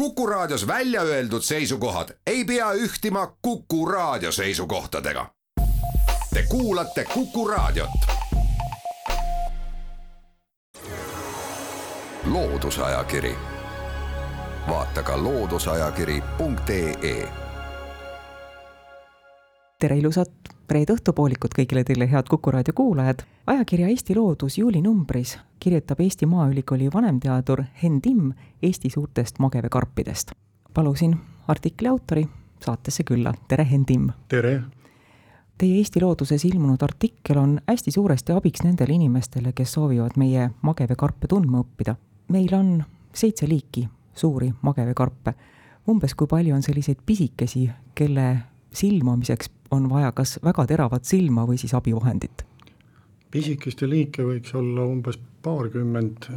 Kuku Raadios välja öeldud seisukohad ei pea ühtima Kuku Raadio seisukohtadega. Te kuulate Kuku Raadiot. loodusajakiri, vaata ka looduseajakiri.ee. tere ilusat reede õhtupoolikut kõigile teile, head Kuku raadio kuulajad. ajakirja Eesti Loodus juulinumbris kirjutab Eesti Maaülikooli vanemteadur Henn Timm Eesti suurtest magevekarpidest. palusin artikli autori saatesse külla, tere Henn Timm! tere! Teie Eesti Looduses ilmunud artikkel on hästi suuresti abiks nendele inimestele, kes soovivad meie magevekarpe tundma õppida. meil on seitse liiki suuri magevekarpe. umbes kui palju on selliseid pisikesi, kelle silmamiseks on vaja kas väga teravat silma või siis abivahendit? Pisikeste liike võiks olla umbes paarkümmend,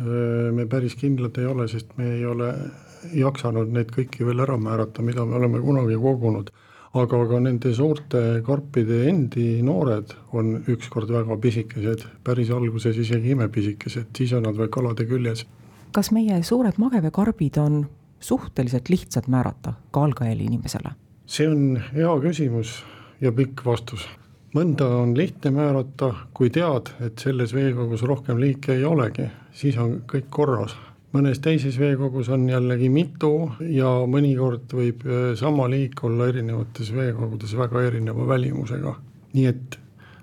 me päris kindlad ei ole, sest me ei ole jaksanud neid kõiki veel ära määrata, mida me oleme kunagi kogunud. aga ka nende suurte karpide endi noored on ükskord väga pisikesed, päris alguses isegi imepisikesed, siis on nad veel kalade küljes. kas meie suured mageveekarbid on suhteliselt lihtsad määrata ka algaeali inimesele? see on hea küsimus ja pikk vastus. Mõnda on lihtne määrata, kui tead, et selles veekogus rohkem liike ei olegi, siis on kõik korras. mõnes teises veekogus on jällegi mitu ja mõnikord võib äh, sama liik olla erinevates veekogudes väga erineva välimusega. nii et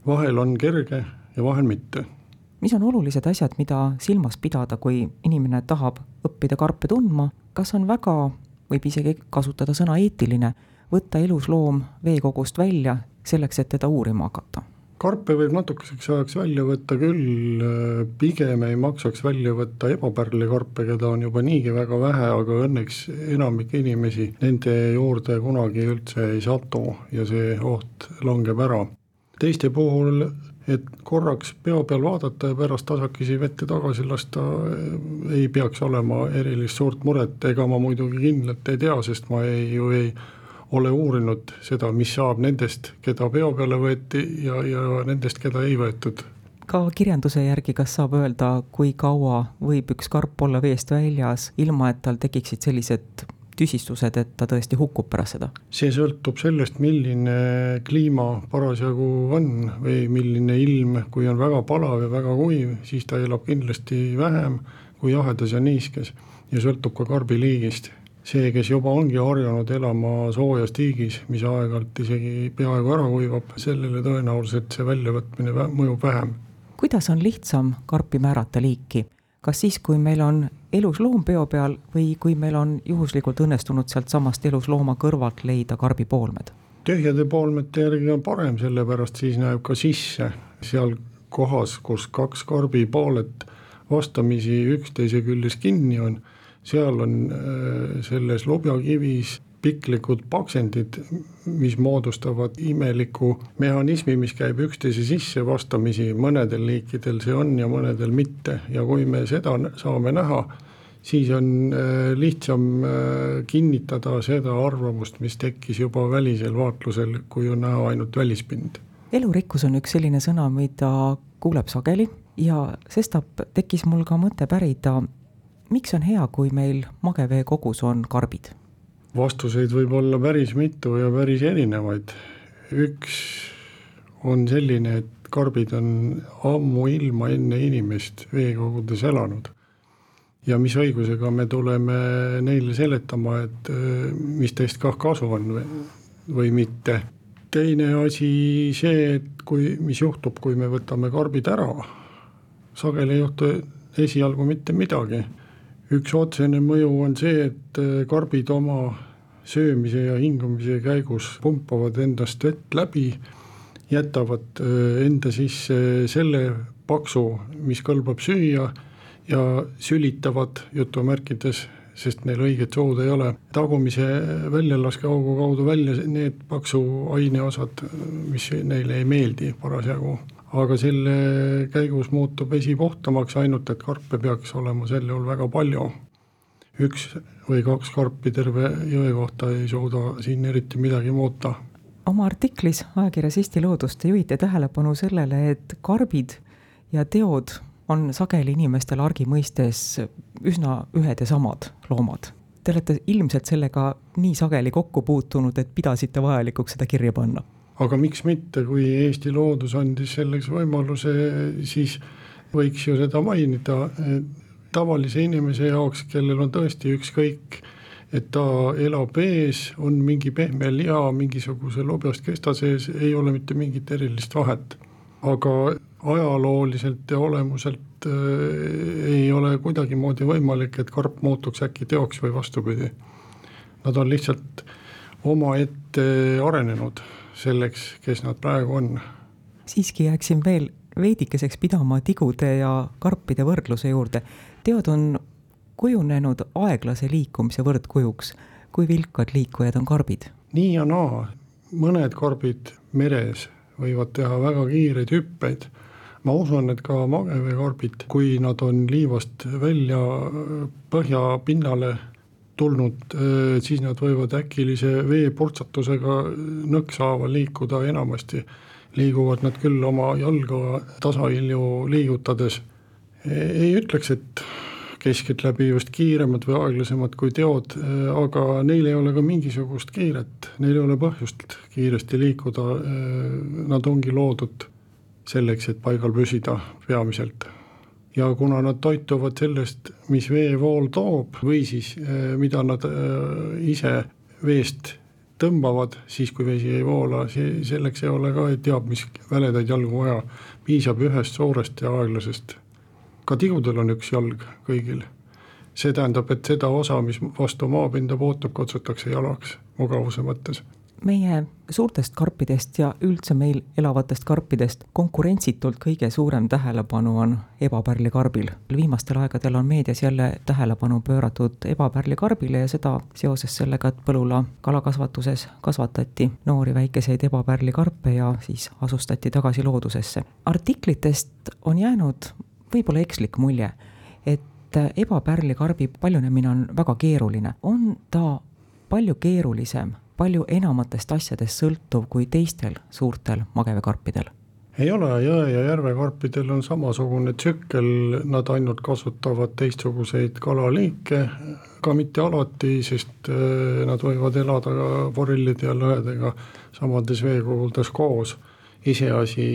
vahel on kerge ja vahel mitte mis on olulised asjad, mida silmas pidada, kui inimene tahab õppida karpe tundma, kas on väga, võib isegi kasutada sõna eetiline, võtta elusloom veekogust välja selleks, et teda uurima hakata? karpe võib natukeseks ajaks välja võtta küll, pigem ei maksaks välja võtta ebapärlikarpe, keda on juba niigi väga vähe, aga õnneks enamik inimesi nende juurde kunagi üldse ei satu ja see oht langeb ära. teiste puhul et korraks peo peal vaadata ja pärast tasakesi vette tagasi lasta ei peaks olema erilist suurt muret, ega ma muidugi kindlalt ei tea, sest ma ei, ju ei ole uurinud seda, mis saab nendest, keda peo peale võeti ja, ja nendest, keda ei võetud. ka kirjanduse järgi, kas saab öelda, kui kaua võib üks karp olla veest väljas, ilma et tal tekiksid sellised tüsistused, et ta tõesti hukkub pärast seda? see sõltub sellest, milline kliima parasjagu on või milline ilm, kui on väga palav ja väga kuiv, siis ta elab kindlasti vähem kui jahedas ja niiskes ja sõltub ka karbi liigist see, kes juba ongi harjunud elama soojas tiigis, mis aeg-ajalt isegi peaaegu ära kuivab, sellele tõenäoliselt see väljavõtmine mõjub vähem. kuidas on lihtsam karpi määrata liiki? kas siis, kui meil on elus loom peo peal või kui meil on juhuslikult õnnestunud sealtsamast elus looma kõrvalt leida karbipoolmed? tühjade poolmete järgi on parem, sellepärast siis näeb ka sisse seal kohas, kus kaks karbipoolet vastamisi üksteise küljes kinni on seal on äh, selles lubjakivis piklikud paksendid, mis moodustavad imeliku mehhanismi, mis käib üksteise sisse vastamisi, mõnedel liikidel see on ja mõnedel mitte ja kui me seda saame näha, siis on äh, lihtsam äh, kinnitada seda arvamust, mis tekkis juba välisel vaatlusel, kui on näha ainult välispind. elurikkus on üks selline sõna, mida kuuleb sageli ja sestap tekkis mul ka mõte pärida miks on hea, kui meil mageveekogus on karbid? vastuseid võib olla päris mitu ja päris erinevaid. üks on selline, et karbid on ammuilma enne inimest veekogudes elanud. ja mis õigusega me tuleme neile seletama, et äh, mis teist kah kasu on või, või mitte. teine asi see, et kui, mis juhtub, kui me võtame karbid ära, sageli ei juhtu esialgu mitte midagi üks otsene mõju on see, et äh, karbid oma söömise ja hingamise käigus pumpavad endast vett läbi, jätavad äh, enda sisse selle paksu, mis kõlbab süüa ja sülitavad jutumärkides, sest neil õiget sood ei ole, tagumise väljalaskeaugu kaudu välja need paksu aineosad, mis neile ei meeldi parasjagu aga selle käigus muutub vesi puhtamaks, ainult et karpe peaks olema sel juhul väga palju. üks või kaks karpi terve jõe kohta ei suuda siin eriti midagi muuta. oma artiklis ajakirjas Eesti Loodus te juhite tähelepanu sellele, et karbid ja teod on sageli inimestel argi mõistes üsna ühed ja samad loomad. Te olete ilmselt sellega nii sageli kokku puutunud, et pidasite vajalikuks seda kirja panna? Aga miks mitte, kui Eesti loodus andis selleks võimaluse, siis võiks ju seda mainida, tavalise inimese jaoks, kellel on tõesti ükskõik, et ta elab ees, on mingi pehme liha mingisuguse lobjast kesta sees, ei ole mitte mingit erilist vahet. aga ajalooliselt ja olemuselt äh, ei ole kuidagimoodi võimalik, et karp muutuks äkki teoks või vastupidi. Nad on lihtsalt omaette arenenud selleks, kes nad praegu on. siiski jääksin veel veidikeseks pidama tigude ja karpide võrdluse juurde. teod on kujunenud aeglase liikumise võrdkujuks, kui vilkad liikujad on karbid. nii ja naa, mõned karbid meres võivad teha väga kiireid hüppeid ma usun, et ka mageveekarbid, kui nad on liivast välja põhjapinnale tulnud, siis nad võivad äkilise veepurtsatusega nõkshaaval liikuda, enamasti. Liiguvad nad küll oma jalga tasahilju liigutades. ei ütleks, et keskeltläbi just kiiremad või aeglasemad kui teod, aga neil ei ole ka mingisugust kiiret, neil ei ole põhjust kiiresti liikuda, nad ongi loodud selleks, et paigal püsida peamiselt ja kuna nad toituvad sellest, mis veevool toob või siis eh, mida nad eh, ise veest tõmbavad, siis kui vesi ei voola, selleks ei ole ka teab mis väledaid jalgu vaja, piisab ühest suurest ja aeglasest. ka tigudel on üks jalg kõigil. see tähendab, et seda osa, mis vastu maapinda puutub, kutsutakse jalaks mugavuse mõttes meie suurtest karpidest ja üldse meil elavatest karpidest konkurentsitult kõige suurem tähelepanu on ebapärlikarbil. viimastel aegadel on meedias jälle tähelepanu pööratud ebapärlikarbile ja seda seoses sellega, et Põlula kalakasvatuses kasvatati noori väikeseid ebapärlikarpe ja siis asustati tagasi loodusesse. artiklitest on jäänud võib-olla ekslik mulje, et ebapärlikarbi paljunemine on väga keeruline, on ta palju keerulisem palju enamatest asjadest sõltuv kui teistel suurtel magevekarpidel? ei ole, jõe ja järvekarpidel on samasugune tsükkel, nad ainult kasutavad teistsuguseid kalaliike, ka mitte alati, sest äh, nad võivad elada ka forellide ja lõhedega samades veekogudel koos iseasi,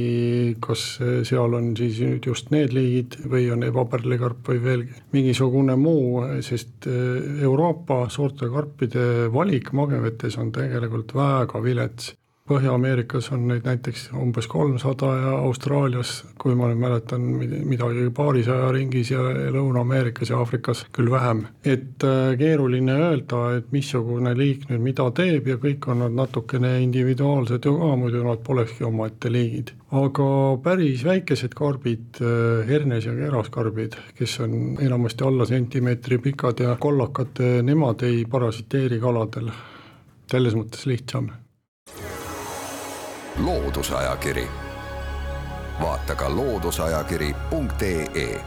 kas seal on siis nüüd just need liigid või on ebapärlikarp või veel mingisugune muu, sest eh, Euroopa suurte karpide valik magevetes on tegelikult väga vilets Põhja-Ameerikas on neid näiteks umbes kolmsada ja Austraalias, kui ma nüüd mäletan, midagi paarisaja ringis ja Lõuna-Ameerikas ja Aafrikas küll vähem. et äh, keeruline öelda, et missugune liik nüüd mida teeb ja kõik on nad natukene individuaalsed ju ka, muidu nad polekski omaette liigid. aga päris väikesed karbid, äh, hernes ja keraskarbid, kes on enamasti alla sentimeetri pikad ja kollakad, nemad ei parasiteeri kaladel, selles mõttes lihtsam Loodusajakiri, vaata ka looduseajakiri.ee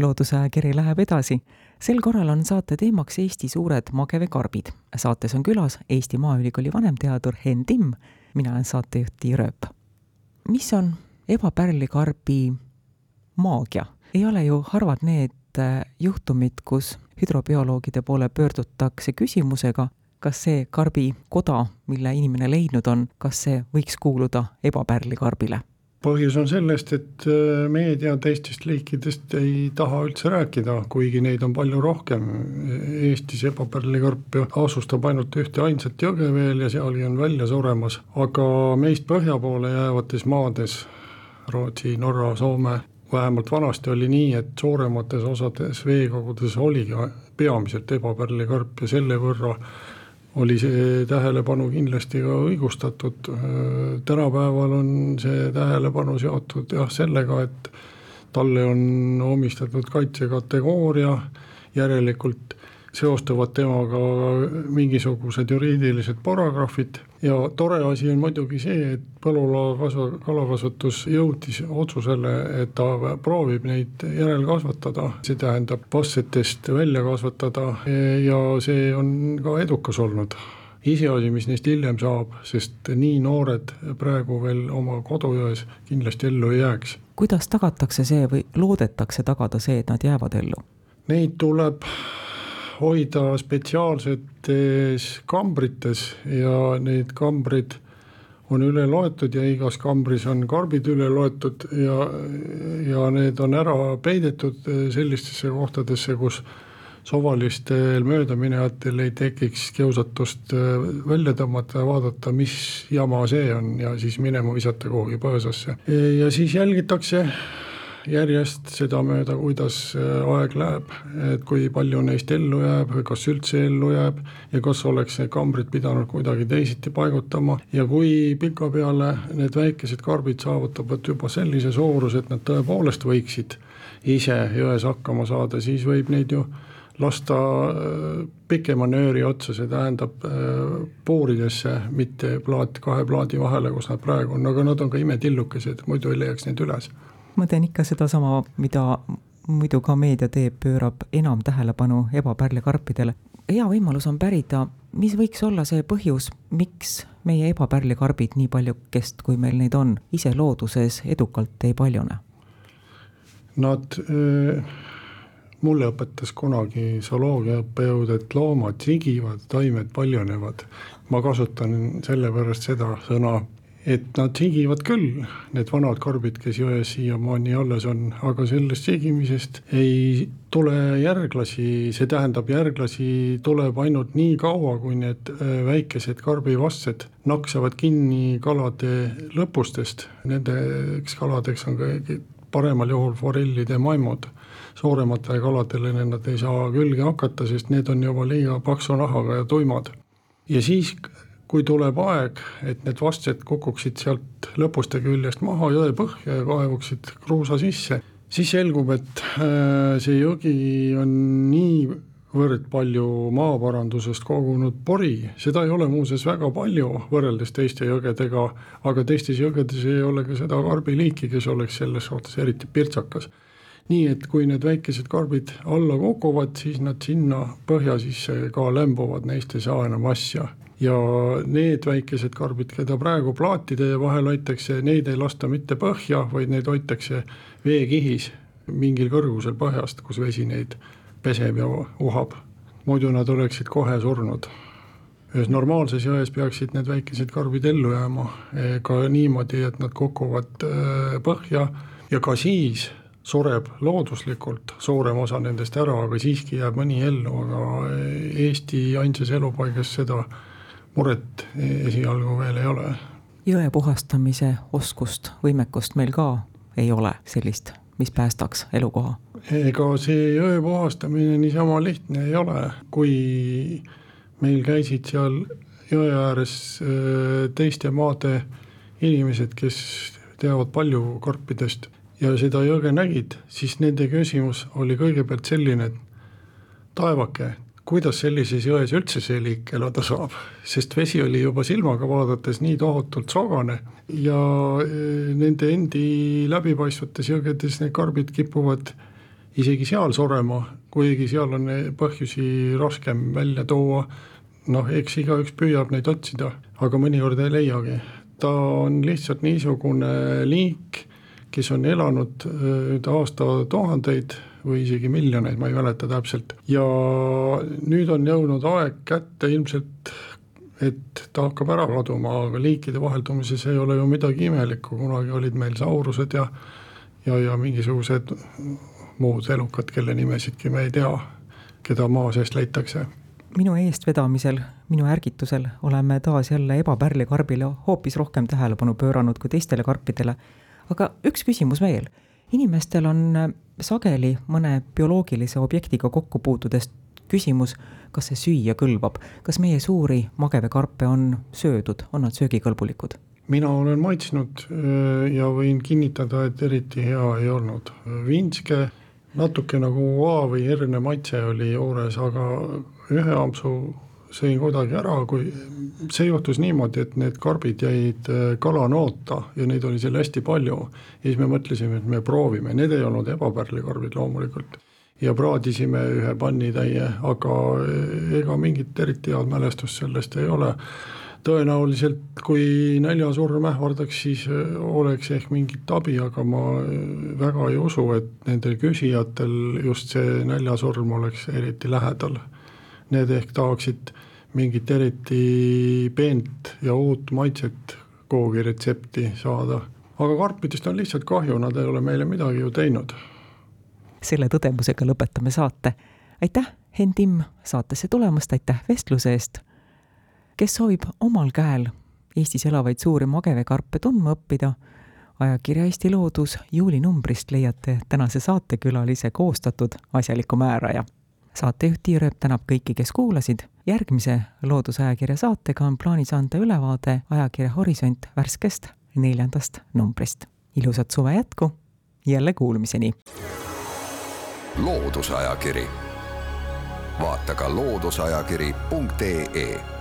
loodusajakiri läheb edasi. sel korral on saate teemaks Eesti suured mageveekarbid. saates on külas Eesti Maaülikooli vanemteadur Henn Timm, mina olen saatejuht Tiia Rööp. mis on ebapärlikarbi maagia? ei ole ju harvad need juhtumid, kus hüdrobioloogide poole pöördutakse küsimusega, kas see karbikoda, mille inimene leidnud on, kas see võiks kuuluda ebapärlikarbile? põhjus on sellest, et äh, meedia teistest liikidest ei taha üldse rääkida, kuigi neid on palju rohkem. Eestis ebapärlikarp asustab ainult ühte ainsat jõge veel ja sealgi on välja suremas, aga meist põhja poole jäävates maades, Rootsi, Norra, Soome, vähemalt vanasti oli nii, et suuremates osades veekogudes oligi peamiselt ebapärlikarp ja selle võrra oli see tähelepanu kindlasti ka õigustatud, tänapäeval on see tähelepanu seotud jah, sellega, et talle on omistatud kaitsekategooria, järelikult seostuvad temaga mingisugused juriidilised paragrahvid ja tore asi on muidugi see, et põllulaa kasva-, kalakasvatus jõudis otsusele, et ta proovib neid järelkasvatada, see tähendab passetest välja kasvatada ja see on ka edukas olnud iseasi, mis neist hiljem saab, sest nii noored praegu veel oma kodujões kindlasti ellu ei jääks. kuidas tagatakse see või loodetakse tagada see, et nad jäävad ellu? Neid tuleb hoida spetsiaalsetes kambrites ja neid kambrid on üle loetud ja igas kambris on karbid üle loetud ja, ja need on ära peidetud sellistesse kohtadesse, kus suvalistel möödaminejatel ei tekiks kiusatust välja tõmmata ja vaadata, mis jama see on ja siis minema visata kuhugi põõsasse. ja siis jälgitakse järjest sedamööda, kuidas äh, aeg läheb, et kui palju neist ellu jääb, kas üldse ellu jääb ja kas oleks need kambrid pidanud kuidagi teisiti paigutama. Ja kui pikapeale need väikesed karbid saavutavad juba sellise suuruse, et nad tõepoolest võiksid ise jões hakkama saada, siis võib neid ju lasta äh, pikema nööri otsa, see tähendab äh, puuridesse, mitte plaat kahe plaadi vahele, kus nad praegu on, aga nad on ka imetillukesed, muidu ei leiaks neid üles ma teen ikka sedasama, mida muidu ka meedia teeb, pöörab enam tähelepanu ebapärlikarpidele. hea võimalus on pärida, mis võiks olla see põhjus, miks meie ebapärlikarbid, nii paljukest, kui meil neid on, ise looduses edukalt ei paljune? Nad äh, mulle õpetas kunagi zooloogiaõppejõud, et loomad sigivad, taimed paljunevad. ma kasutan sellepärast seda sõna et nad sigivad küll, need vanad karbid, kes jões siiamaani alles on, aga sellest sigimisest ei tule järglasi, see tähendab, järglasi tuleb ainult nii kaua, kui need äh, väikesed karbivastsed naksavad kinni kalade lõpustest, nendeks kaladeks on kõige paremal juhul forellid ja maimud. Suurematele kaladele nad ei saa külge hakata, sest need on juba liiga paksu nahaga ja tuimad. ja siis kui tuleb aeg, et need vastsed kukuksid sealt lõpuste küljest maha jõe põhja ja kaevuksid kruusa sisse, siis selgub, et äh, see jõgi on niivõrd palju maaparandusest kogunud pori, seda ei ole muuseas väga palju võrreldes teiste jõgedega, aga teistes jõgedes ei ole ka seda karbiliiki, kes oleks selles suhtes eriti pirtsakas. Nii et kui need väikesed karbid alla kukuvad, siis nad sinna põhja sisse ka lämbuvad, neist ei saa enam asja ja need väikesed karbid, keda praegu plaatide vahel hoitakse, neid ei lasta mitte põhja, vaid neid hoitakse veekihis mingil kõrgusel põhjast, kus vesi neid peseb ja uhab. muidu nad oleksid kohe surnud. ühes normaalses jões peaksid need väikesed karbid ellu jääma, ka niimoodi, et nad kukuvad äh, põhja ja ka siis sureb looduslikult suurem osa nendest ära, aga siiski jääb mõni ellu, aga Eesti ainsas elupaigas seda muret esialgu veel ei ole. jõe puhastamise oskust, võimekust meil ka ei ole sellist, mis päästaks elukoha? ega see jõe puhastamine niisama lihtne ei ole, kui meil käisid seal jõe ääres äh, teiste maade inimesed, kes teavad palju karpidest ja seda jõge nägid, siis nende küsimus oli kõigepealt selline, et taevake, kuidas sellises jões üldse see liik elada saab, sest vesi oli juba silmaga vaadates nii tohutult sogane ja e, nende endi läbipaistvates jõgedes need karbid kipuvad isegi seal surema, kuigi seal on põhjusi raskem välja tuua, noh, eks igaüks püüab neid otsida, aga mõnikord ei leiagi. ta on lihtsalt niisugune liik, kes on elanud e, aastatuhandeid või isegi miljoneid, ma ei mäleta täpselt, ja nüüd on jõudnud aeg kätte ilmselt, et ta hakkab ära kaduma, aga liikide vaheldumises ei ole ju midagi imelikku, kunagi olid meil saurused ja ja, ja mingisugused muud elukad, kelle nimesidki me ei tea, keda maa seest leitakse minu eestvedamisel, minu ärgitusel oleme taas jälle ebapärlikarbile hoopis rohkem tähelepanu pööranud kui teistele karpidele. aga üks küsimus veel. inimestel on sageli mõne bioloogilise objektiga kokku puutudes küsimus, kas see süüa kõlbab, kas meie suuri magevekarpe on söödud, on nad söögikõlbulikud? mina olen maitsnud äh, ja võin kinnitada, et eriti hea ei olnud. vinske natuke nagu A või herne maitse oli juures, aga ühe ampsu sõin kuidagi ära, kui see juhtus niimoodi, et need karbid jäid äh, kalanoota ja neid oli seal hästi palju. ja siis me mõtlesime, et me proovime, need ei olnud ebapärlikarbid loomulikult. ja praadisime ühe pannitäie, aga äh, ega mingit eriti head mälestust sellest ei ole. tõenäoliselt kui näljasurm ähvardaks, siis äh, oleks ehk mingit abi, aga ma väga ei usu, et nendel küsijatel just see näljasurm oleks eriti lähedal. Need ehk tahaksid mingit eriti peent ja uut maitset koogiretsepti saada. aga karpidest on lihtsalt kahju, nad ei ole meile midagi ju teinud. selle tõdemusega lõpetame saate. aitäh, Henn Timm, saatesse tulemast, aitäh vestluse eest. kes soovib omal käel Eestis elavaid suuri magevekarpe tundma õppida, ajakirja Eesti Loodus juulinumbrist leiate tänase saatekülalise koostatud asjaliku määraja saatejuht Tiir Ööp tänab kõiki, kes kuulasid. järgmise Loodusajakirja saatega on plaanis anda ülevaade ajakirja Horisont värskest neljandast numbrist. ilusat suve jätku, jälle kuulmiseni. loodusajakiri, vaata ka looduseajakiri.ee